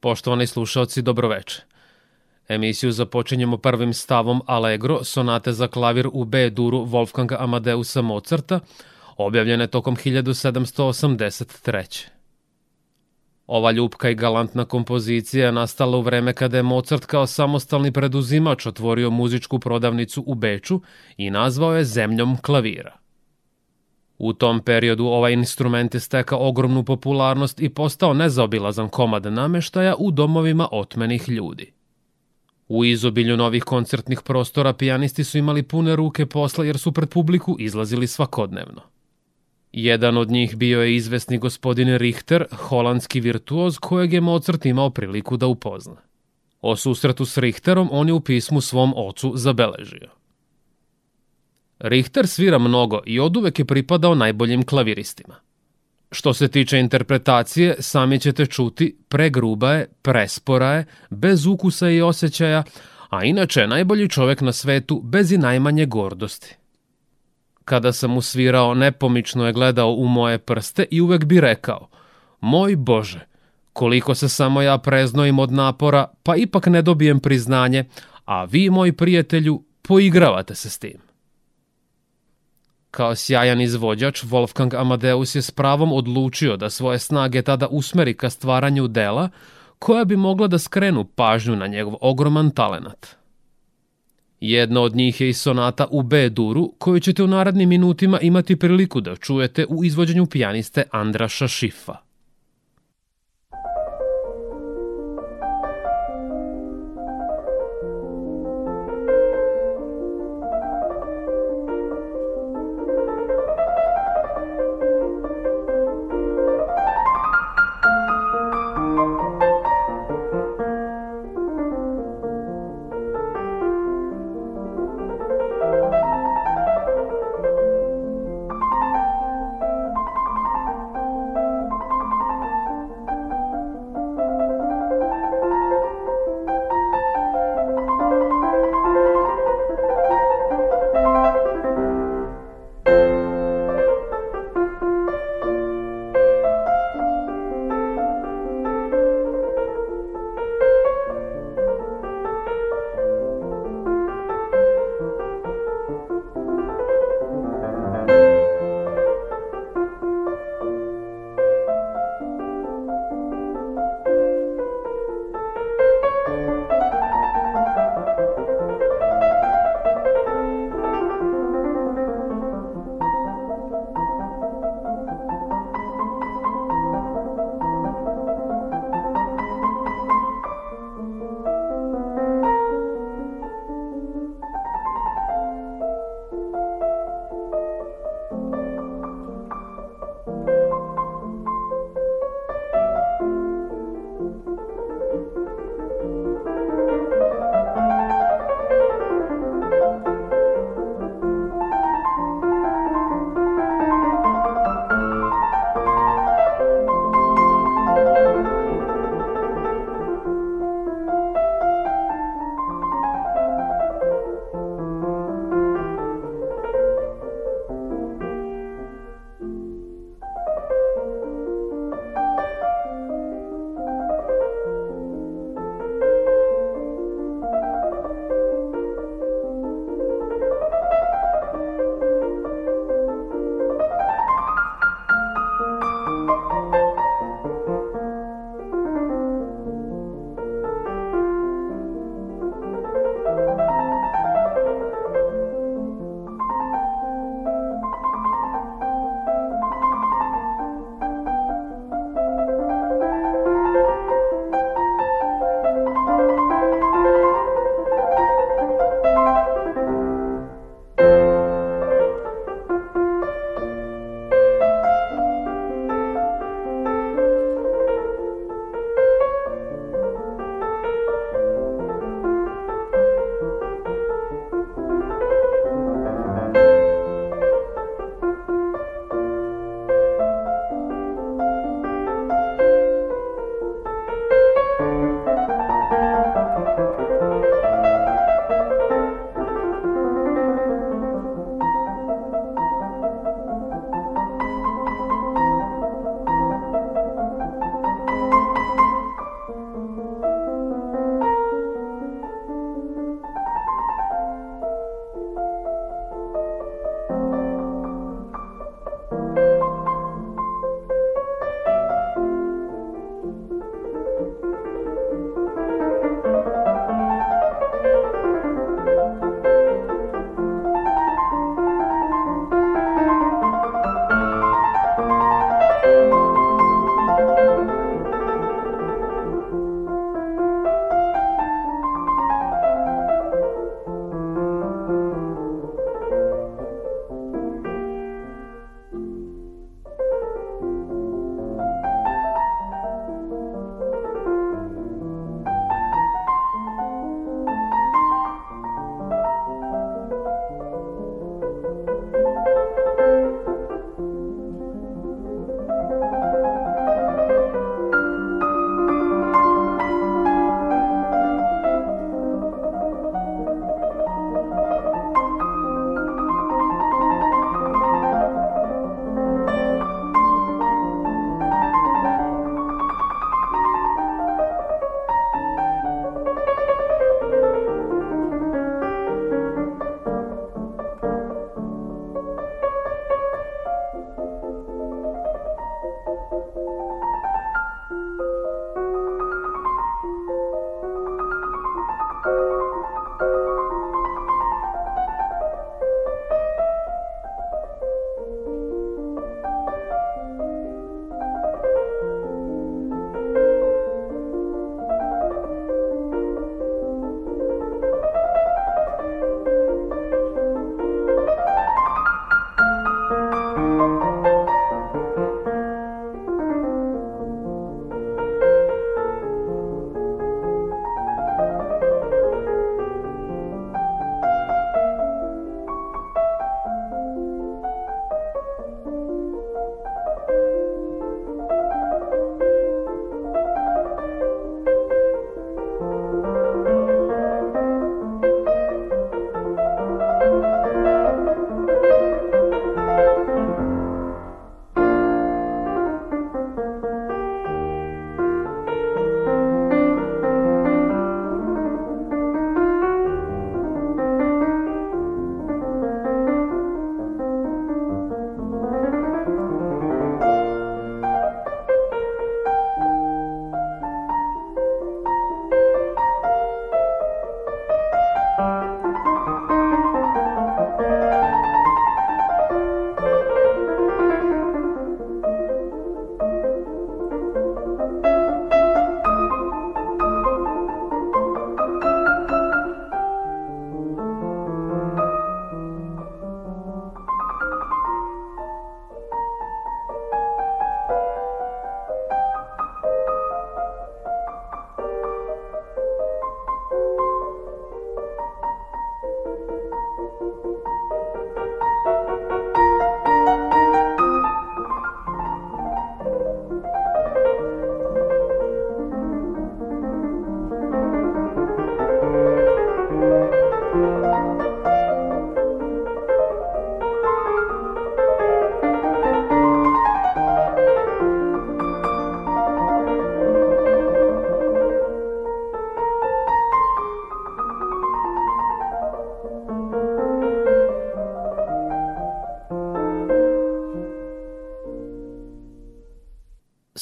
Poštovani slušalci, dobroveče. Emisiju započinjemo prvim stavom Allegro, sonate za klavir u B-duru Wolfganga Amadeusa Mozarta, objavljene tokom 1783. Ova ljupka i galantna kompozicija je nastala u vreme kada je Mozart kao samostalni preduzimač otvorio muzičku prodavnicu u Beču i nazvao je zemljom klavira. U tom periodu ovaj instrument je stekao ogromnu popularnost i postao nezaobilazan komad nameštaja u domovima otmenih ljudi. U izobilju novih koncertnih prostora pijanisti su imali pune ruke posla jer su pred publiku izlazili svakodnevno. Jedan od njih bio je izvesni gospodin Richter, holandski virtuoz kojeg je Mozart imao priliku da upozna. O susretu s Richterom on je u pismu svom ocu zabeležio. Richter svira mnogo i oduvek je pripadao najboljim klaviristima. Što se tiče interpretacije, sami ćete čuti, pregruba je, prespora je, bez ukusa i osjećaja, a inače je najbolji čovek na svetu bez i najmanje gordosti. Kada sam mu svirao, nepomično je gledao u moje prste i uvek bi rekao, moj Bože, koliko se samo ja preznojim od napora, pa ipak ne dobijem priznanje, a vi, moj prijatelju, poigravate se s tim. Kao sjajan izvođač, Wolfgang Amadeus je s pravom odlučio da svoje snage tada usmeri ka stvaranju dela koja bi mogla da skrenu pažnju na njegov ogroman talenat. Jedna od njih je i sonata u B-duru, koju ćete u narednim minutima imati priliku da čujete u izvođenju pijaniste Andraša Šifa.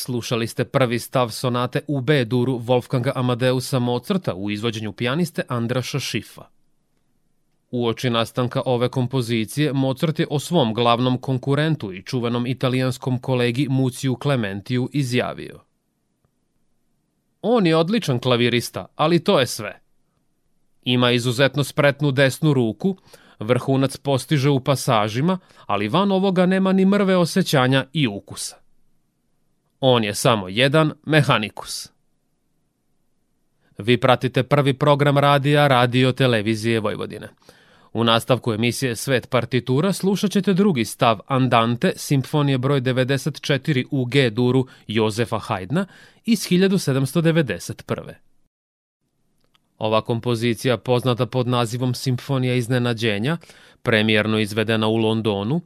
Slušali ste prvi stav sonate u B-duru Wolfganga Amadeusa Mozarta u izvođenju pijaniste Andraša Šifa. Uoči nastanka ove kompozicije, Mozart je o svom glavnom konkurentu i čuvenom italijanskom kolegi Muciju Clementiju izjavio. On je odličan klavirista, ali to je sve. Ima izuzetno spretnu desnu ruku, vrhunac postiže u pasažima, ali van ovoga nema ni mrve osjećanja i ukusa. On je samo jedan mehanikus. Vi pratite prvi program radija Radio Televizije Vojvodine. U nastavku emisije Svet partitura slušat ćete drugi stav Andante simfonije broj 94 u G duru Jozefa Haydna iz 1791. Ova kompozicija, poznata pod nazivom Simfonija iznenađenja, premijerno izvedena u Londonu,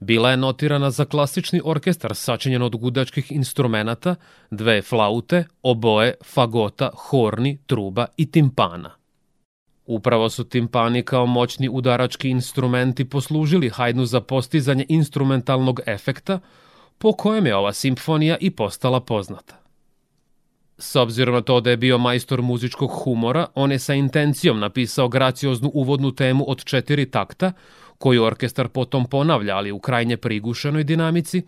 Bila je notirana za klasični orkestar sačinjen od gudačkih instrumenata, dve flaute, oboe, fagota, horni, truba i timpana. Upravo su timpani kao moćni udarački instrumenti poslužili Haydnu za postizanje instrumentalnog efekta, po kojem je ova simfonija i postala poznata. S obzirom na to da je bio majstor muzičkog humora, on je sa intencijom napisao gracioznu uvodnu temu od četiri takta, koju orkestar potom ponavlja, ali u krajnje prigušenoj dinamici,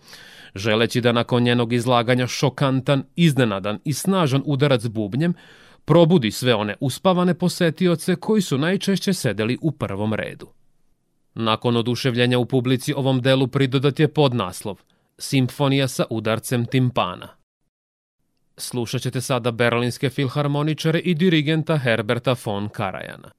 želeći da nakon njenog izlaganja šokantan, iznenadan i snažan udarac bubnjem probudi sve one uspavane posetioce koji su najčešće sedeli u prvom redu. Nakon oduševljenja u publici ovom delu pridodat je podnaslov Simfonija sa udarcem timpana. Slušat ćete sada berlinske filharmoničare i dirigenta Herberta von Karajana.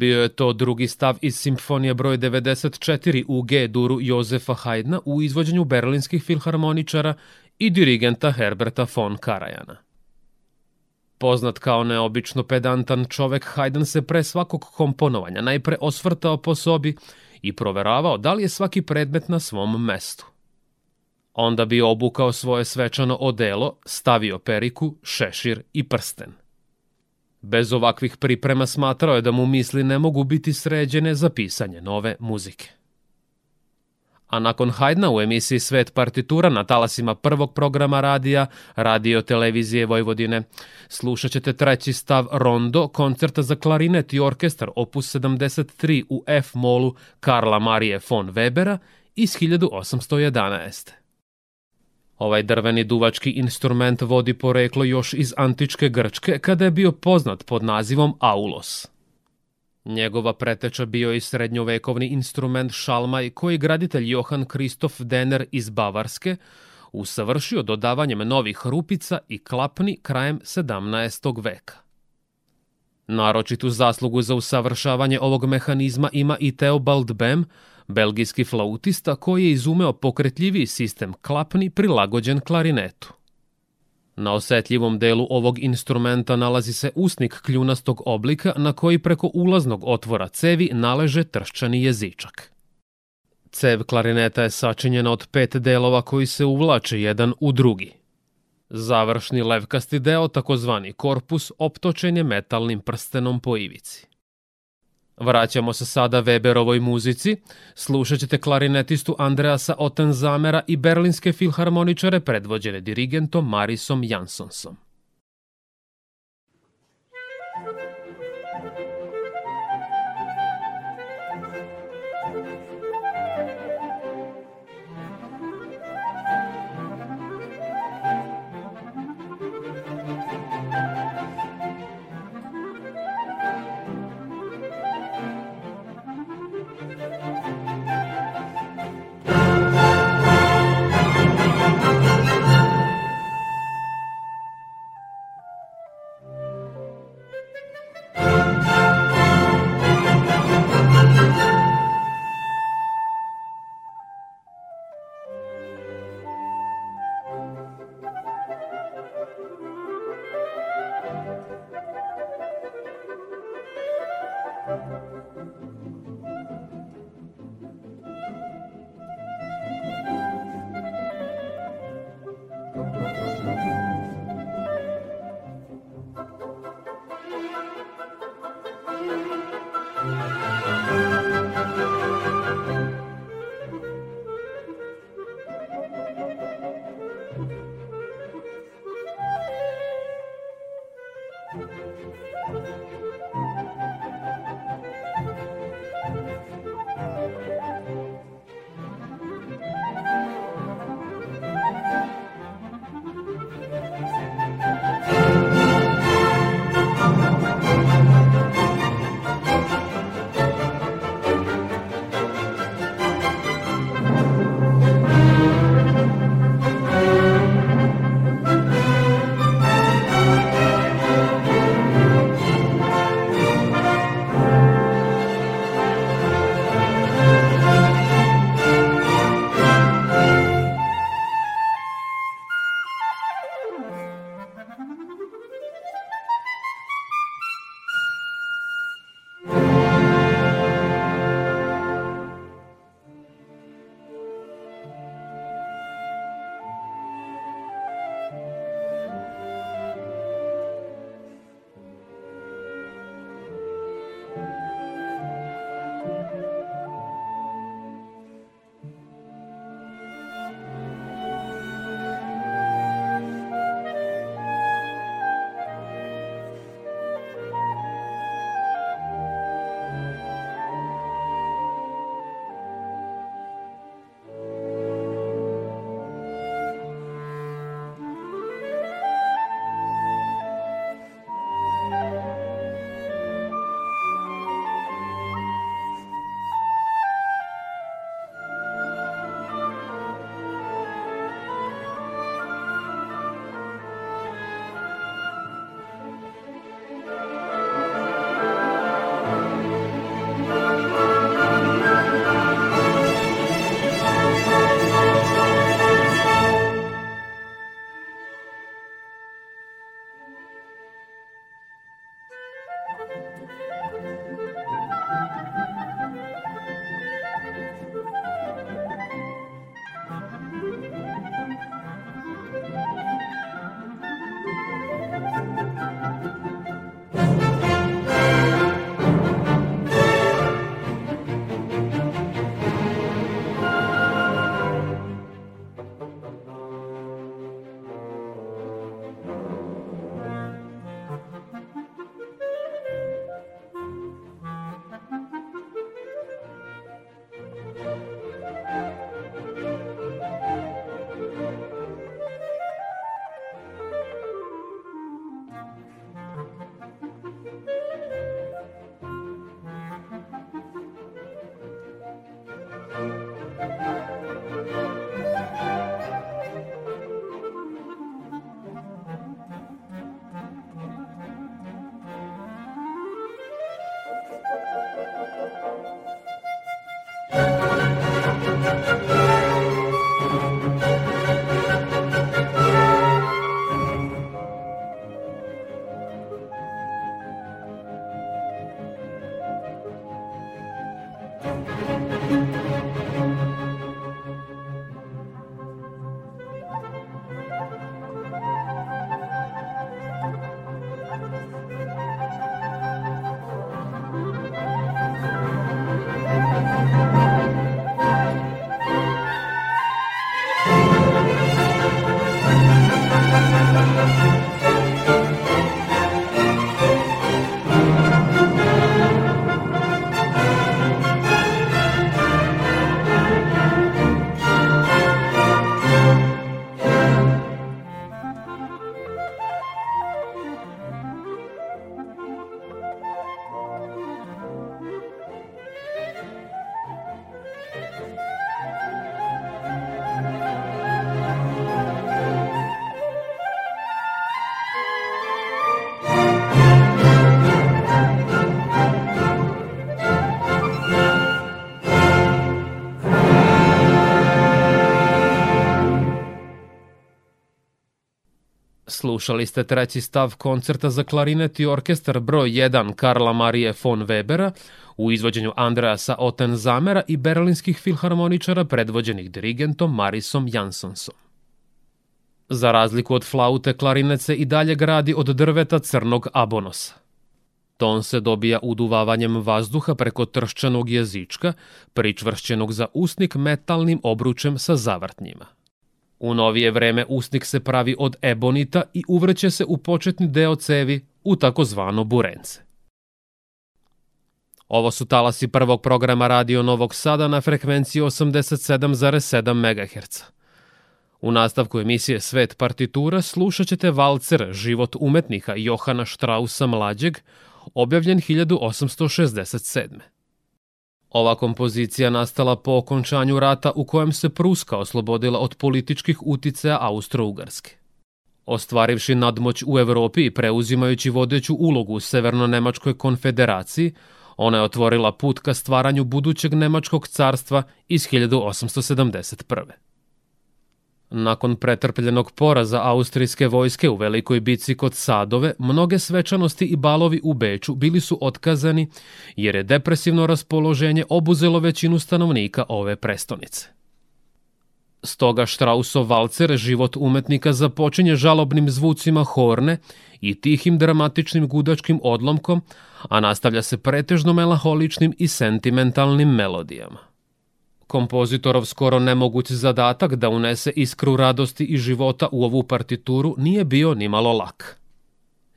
bio je to drugi stav iz Simfonije broj 94 u G-duru Jozefa Haydna u izvođenju berlinskih filharmoničara i dirigenta Herberta von Karajana. Poznat kao neobično pedantan čovek, Haydn se pre svakog komponovanja najpre osvrtao po sobi i proveravao da li je svaki predmet na svom mestu. Onda bi obukao svoje svečano odelo, stavio periku, šešir i prsten. Bez ovakvih priprema smatrao je da mu misli ne mogu biti sređene za pisanje nove muzike. A nakon Hajdna u emisiji Svet partitura na talasima prvog programa radija, radio televizije Vojvodine, slušat ćete treći stav Rondo, koncerta za klarinet i orkestar opus 73 u F-molu Karla Marije von Webera iz 1811. Ovaj drveni duvački instrument vodi poreklo još iz antičke Grčke, kada je bio poznat pod nazivom aulos. Njegova preteča bio i srednjovekovni instrument šalmaj koji graditelj Johan Kristof Denner iz Bavarske usavršio dodavanjem novih rupica i klapni krajem 17. veka. Naročitu zaslugu za usavršavanje ovog mehanizma ima i Theobald Bem, belgijski flautista koji je izumeo pokretljiviji sistem klapni prilagođen klarinetu. Na osetljivom delu ovog instrumenta nalazi se usnik kljunastog oblika na koji preko ulaznog otvora cevi naleže trščani jezičak. Cev klarineta je sačinjena od pet delova koji se uvlače jedan u drugi. Završni levkasti deo, takozvani korpus, optočen je metalnim prstenom po ivici. Vraćamo se sada Weberovoj muzici, slušat ćete klarinetistu Andreasa Ottenzamera i berlinske filharmoničare predvođene dirigentom Marisom Jansonsom. Thank you. Slušali ste treći stav koncerta za klarinet i orkestar broj 1 Karla Marije von Webera u izvođenju Andreasa Otenzamera i berlinskih filharmoničara predvođenih dirigentom Marisom Jansonsom. Za razliku od flaute, klarinet se i dalje gradi od drveta crnog abonosa. Ton se dobija uduvavanjem vazduha preko trščanog jezička, pričvršćenog za usnik metalnim obručem sa zavrtnjima. U novije vreme usnik se pravi od ebonita i uvrće se u početni deo cevi u takozvano burence. Ovo su talasi prvog programa Radio Novog Sada na frekvenciji 87,7 MHz. U nastavku emisije Svet partitura slušat ćete valcer Život umetnika Johana Strausa Mlađeg, objavljen 1867. Ova kompozicija nastala po okončanju rata u kojem se Pruska oslobodila od političkih uticaja Austro-Ugarske. Ostvarivši nadmoć u Evropi i preuzimajući vodeću ulogu u Severno-Nemačkoj konfederaciji, ona je otvorila put ka stvaranju budućeg Nemačkog carstva iz 1871. Nakon pretrpljenog poraza austrijske vojske u velikoj bici kod Sadove, mnoge svečanosti i balovi u Beču bili su otkazani jer je depresivno raspoloženje obuzelo većinu stanovnika ove prestonice. Stoga Strausov valcer život umetnika započinje žalobnim zvucima horne i tihim dramatičnim gudačkim odlomkom, a nastavlja se pretežno melaholičnim i sentimentalnim melodijama. Kompozitorov skoro nemoguć zadatak da unese iskru radosti i života u ovu partituru nije bio ni malo lak.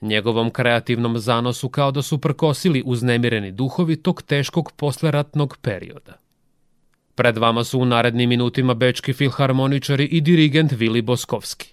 Njegovom kreativnom zanosu kao da su prkosili uznemireni duhovi tog teškog posleratnog perioda. Pred vama su u narednim minutima bečki filharmoničari i dirigent Vili Boskovski.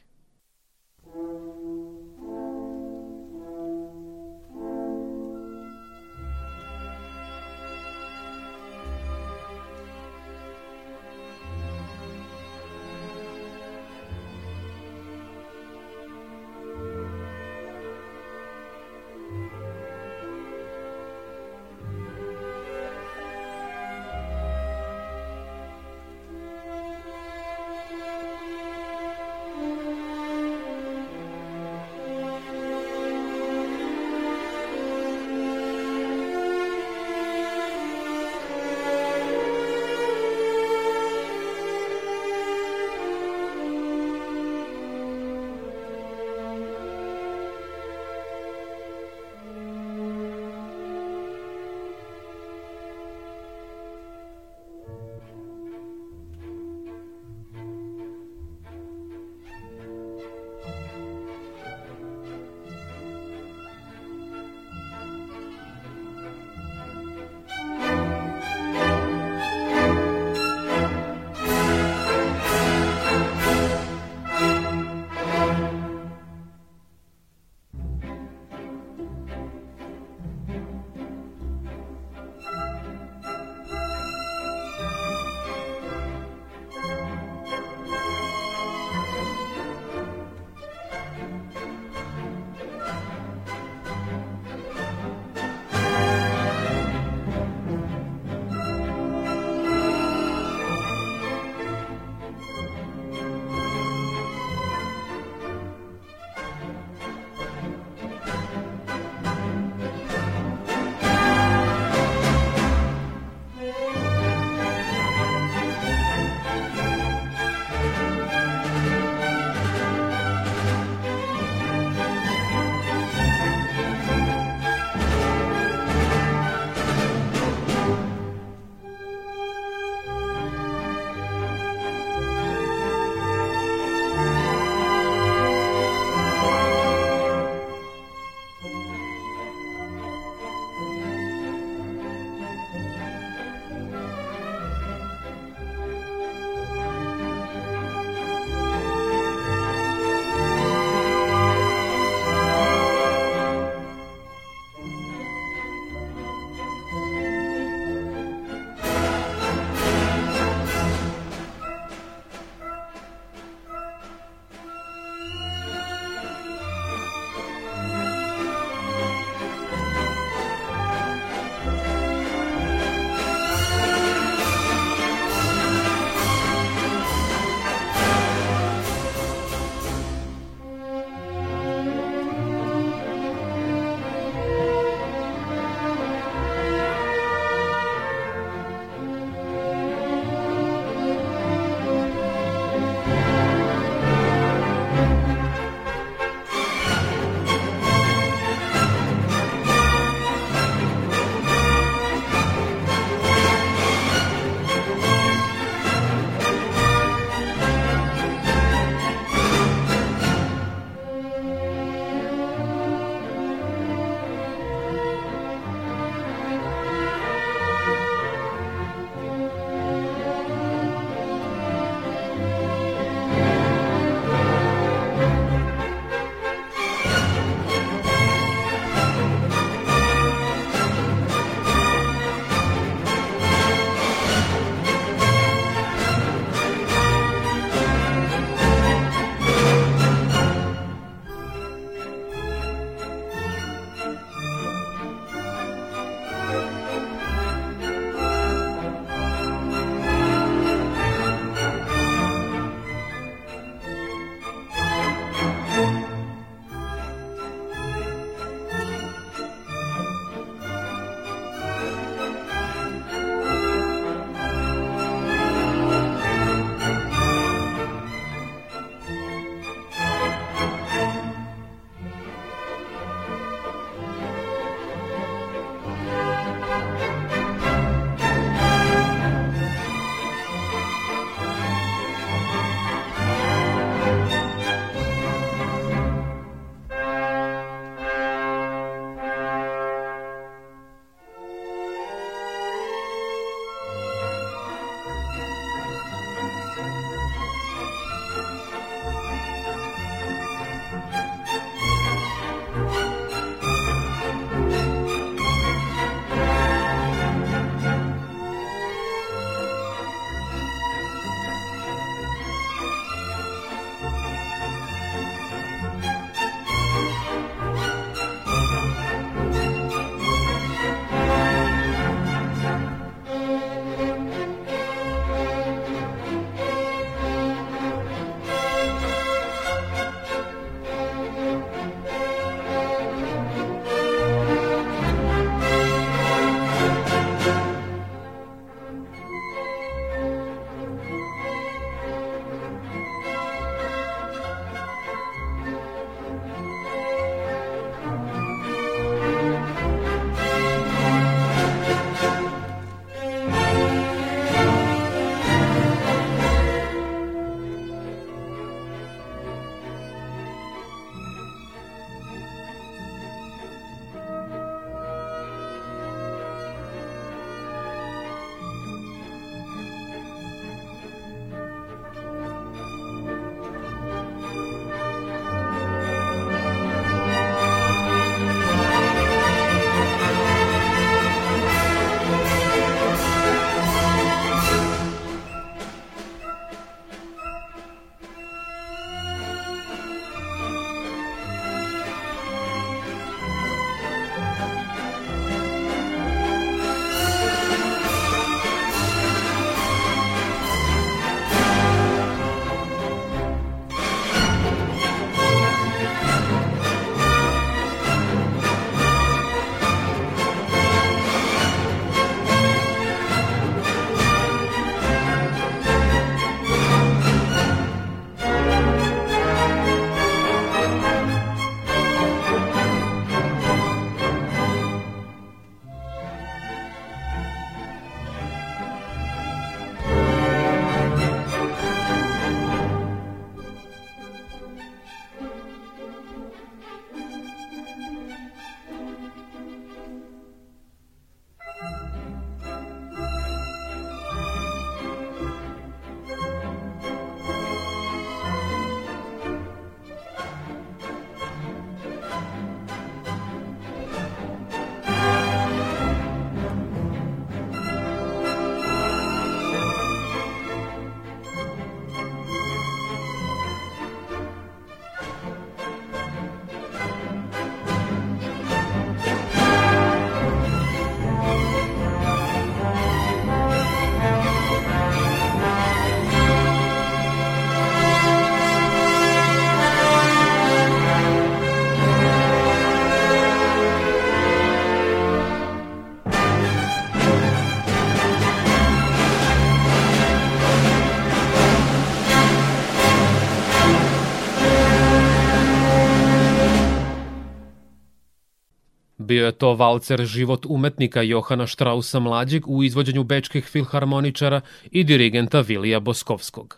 Bio je to valcer Život umetnika Johana Štrausa Mlađeg u izvođenju bečkih filharmoničara i dirigenta Vilija Boskovskog.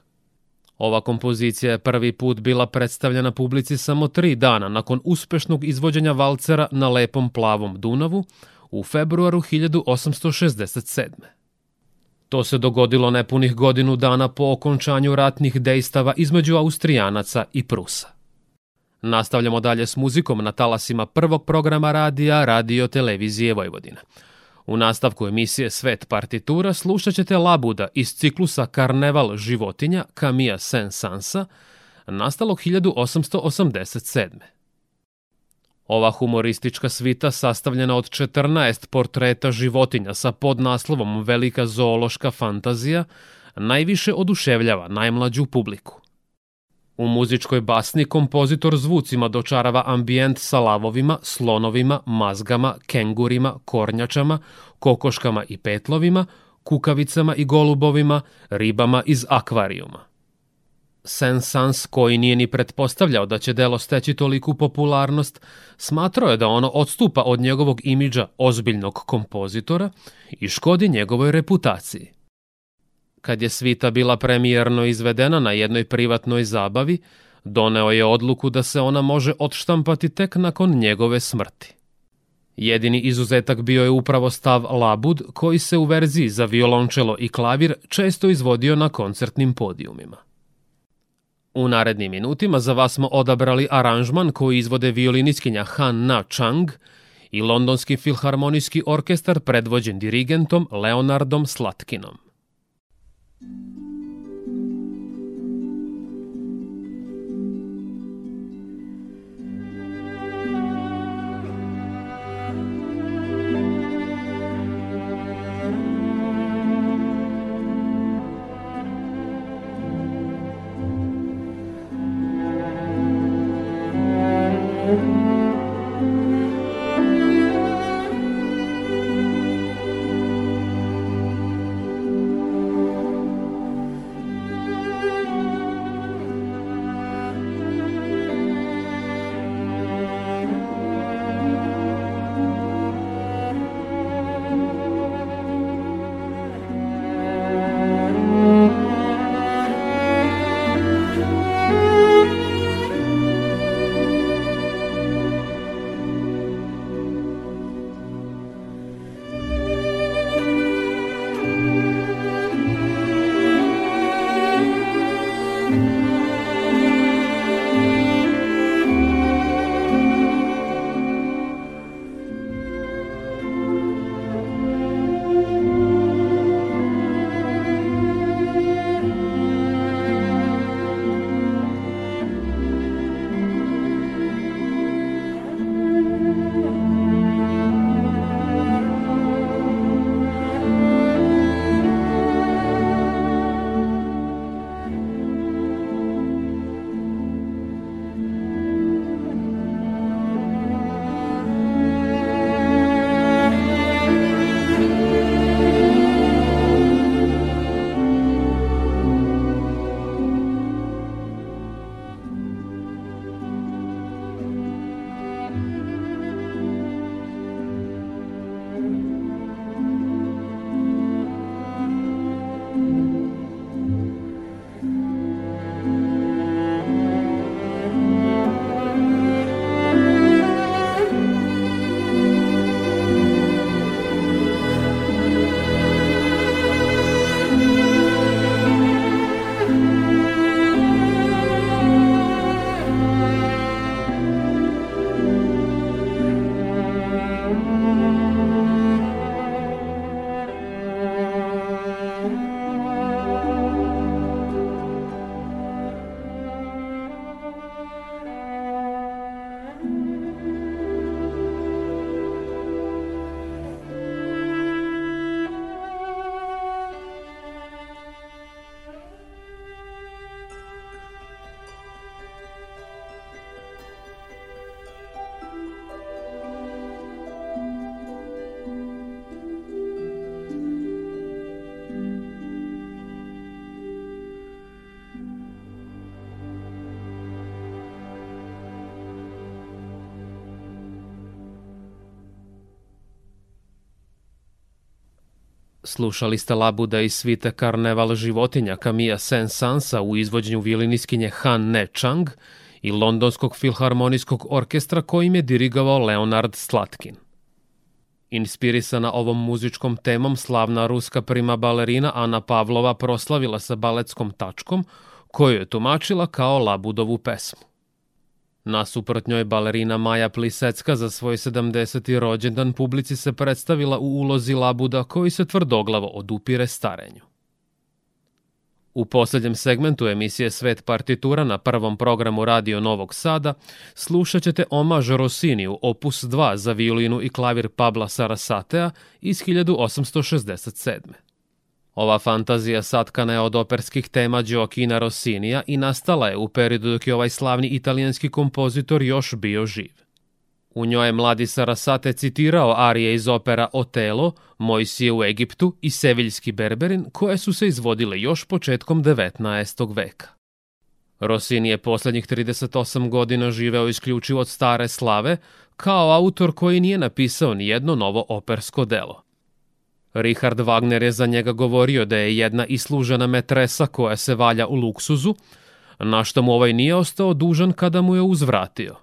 Ova kompozicija je prvi put bila predstavljena publici samo tri dana nakon uspešnog izvođenja valcera na lepom plavom Dunavu u februaru 1867. To se dogodilo nepunih godinu dana po okončanju ratnih dejstava između Austrijanaca i Prusa. Nastavljamo dalje s muzikom na talasima prvog programa radija Radio Televizije Vojvodina. U nastavku emisije Svet partitura slušat ćete Labuda iz ciklusa Karneval životinja Camilla Saint-Sansa, nastalog 1887. Ova humoristička svita sastavljena od 14 portreta životinja sa podnaslovom Velika zoološka fantazija najviše oduševljava najmlađu publiku. U muzičkoj basni kompozitor zvucima dočarava ambijent sa lavovima, slonovima, mazgama, kengurima, kornjačama, kokoškama i petlovima, kukavicama i golubovima, ribama iz akvarijuma. Saint-Saëns, koji nije ni pretpostavljao da će delo steći toliku popularnost, smatrao je da ono odstupa od njegovog imidža ozbiljnog kompozitora i škodi njegovoj reputaciji – Kad je svita bila premijerno izvedena na jednoj privatnoj zabavi, doneo je odluku da se ona može odštampati tek nakon njegove smrti. Jedini izuzetak bio je upravo stav Labud, koji se u verziji za violončelo i klavir često izvodio na koncertnim podijumima. U narednim minutima za vas smo odabrali aranžman koji izvode violinistkinja Han Na Chang i Londonski filharmonijski orkestar predvođen dirigentom Leonardom Slatkinom. Thank you. Slušali ste Labuda i svite Karneval životinja Kamija Sen-Sansa u izvođenju viliniskinje Han Ne Chang i Londonskog filharmonijskog orkestra kojim je dirigovao Leonard Slatkin. Inspirisana ovom muzičkom temom, slavna ruska prima balerina Ana Pavlova proslavila sa baletskom tačkom, koju je tumačila kao Labudovu pesmu. Nasuprot njoj balerina Maja Plisecka za svoj 70. rođendan publici se predstavila u ulozi labuda koji se tvrdoglavo odupire starenju. U poslednjem segmentu emisije Svet partitura na prvom programu Radio Novog Sada slušat ćete omaž Rosiniju opus 2 za violinu i klavir Pabla Sarasatea iz 1867. Ova fantazija satkana je od operskih tema Gioacchina Rossinija i nastala je u periodu dok je ovaj slavni italijanski kompozitor još bio živ. U njoj je mladi Sarasate citirao arije iz opera Otelo, Mojsije u Egiptu i Seviljski Berberin koje su se izvodile još početkom 19. veka. Rossini je poslednjih 38 godina živeo isključivo od stare slave kao autor koji nije napisao ni jedno novo opersko delo. Richard Wagner je za njega govorio da je jedna islužena metresa koja se valja u luksuzu, na što mu ovaj nije ostao dužan kada mu je uzvratio.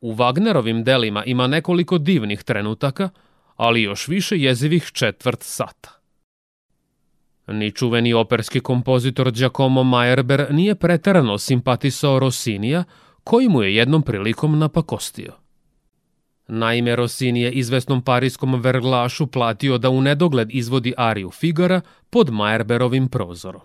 U Wagnerovim delima ima nekoliko divnih trenutaka, ali još više jezivih četvrt sata. Ni čuveni operski kompozitor Giacomo Meyerbeer nije pretarano simpatisao Rossinija, koji mu je jednom prilikom napakostio. Naime, Rossini je izvesnom parijskom verglašu platio da u nedogled izvodi Ariju Figara pod Majerberovim prozorom.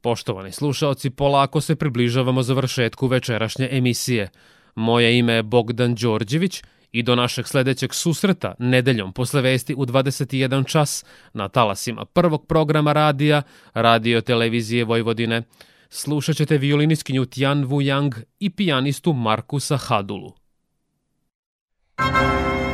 Poštovani slušaoci, polako se približavamo završetku večerašnje emisije. Moje ime je Bogdan Đorđević i do našeg sledećeg susreta nedeljom posle vesti u 21 čas na talasima prvog programa radija, radio televizije Vojvodine. Slušat ćete violiniskinju Tian Wu Yang i pijanistu Markusa Hadulu. Thank you.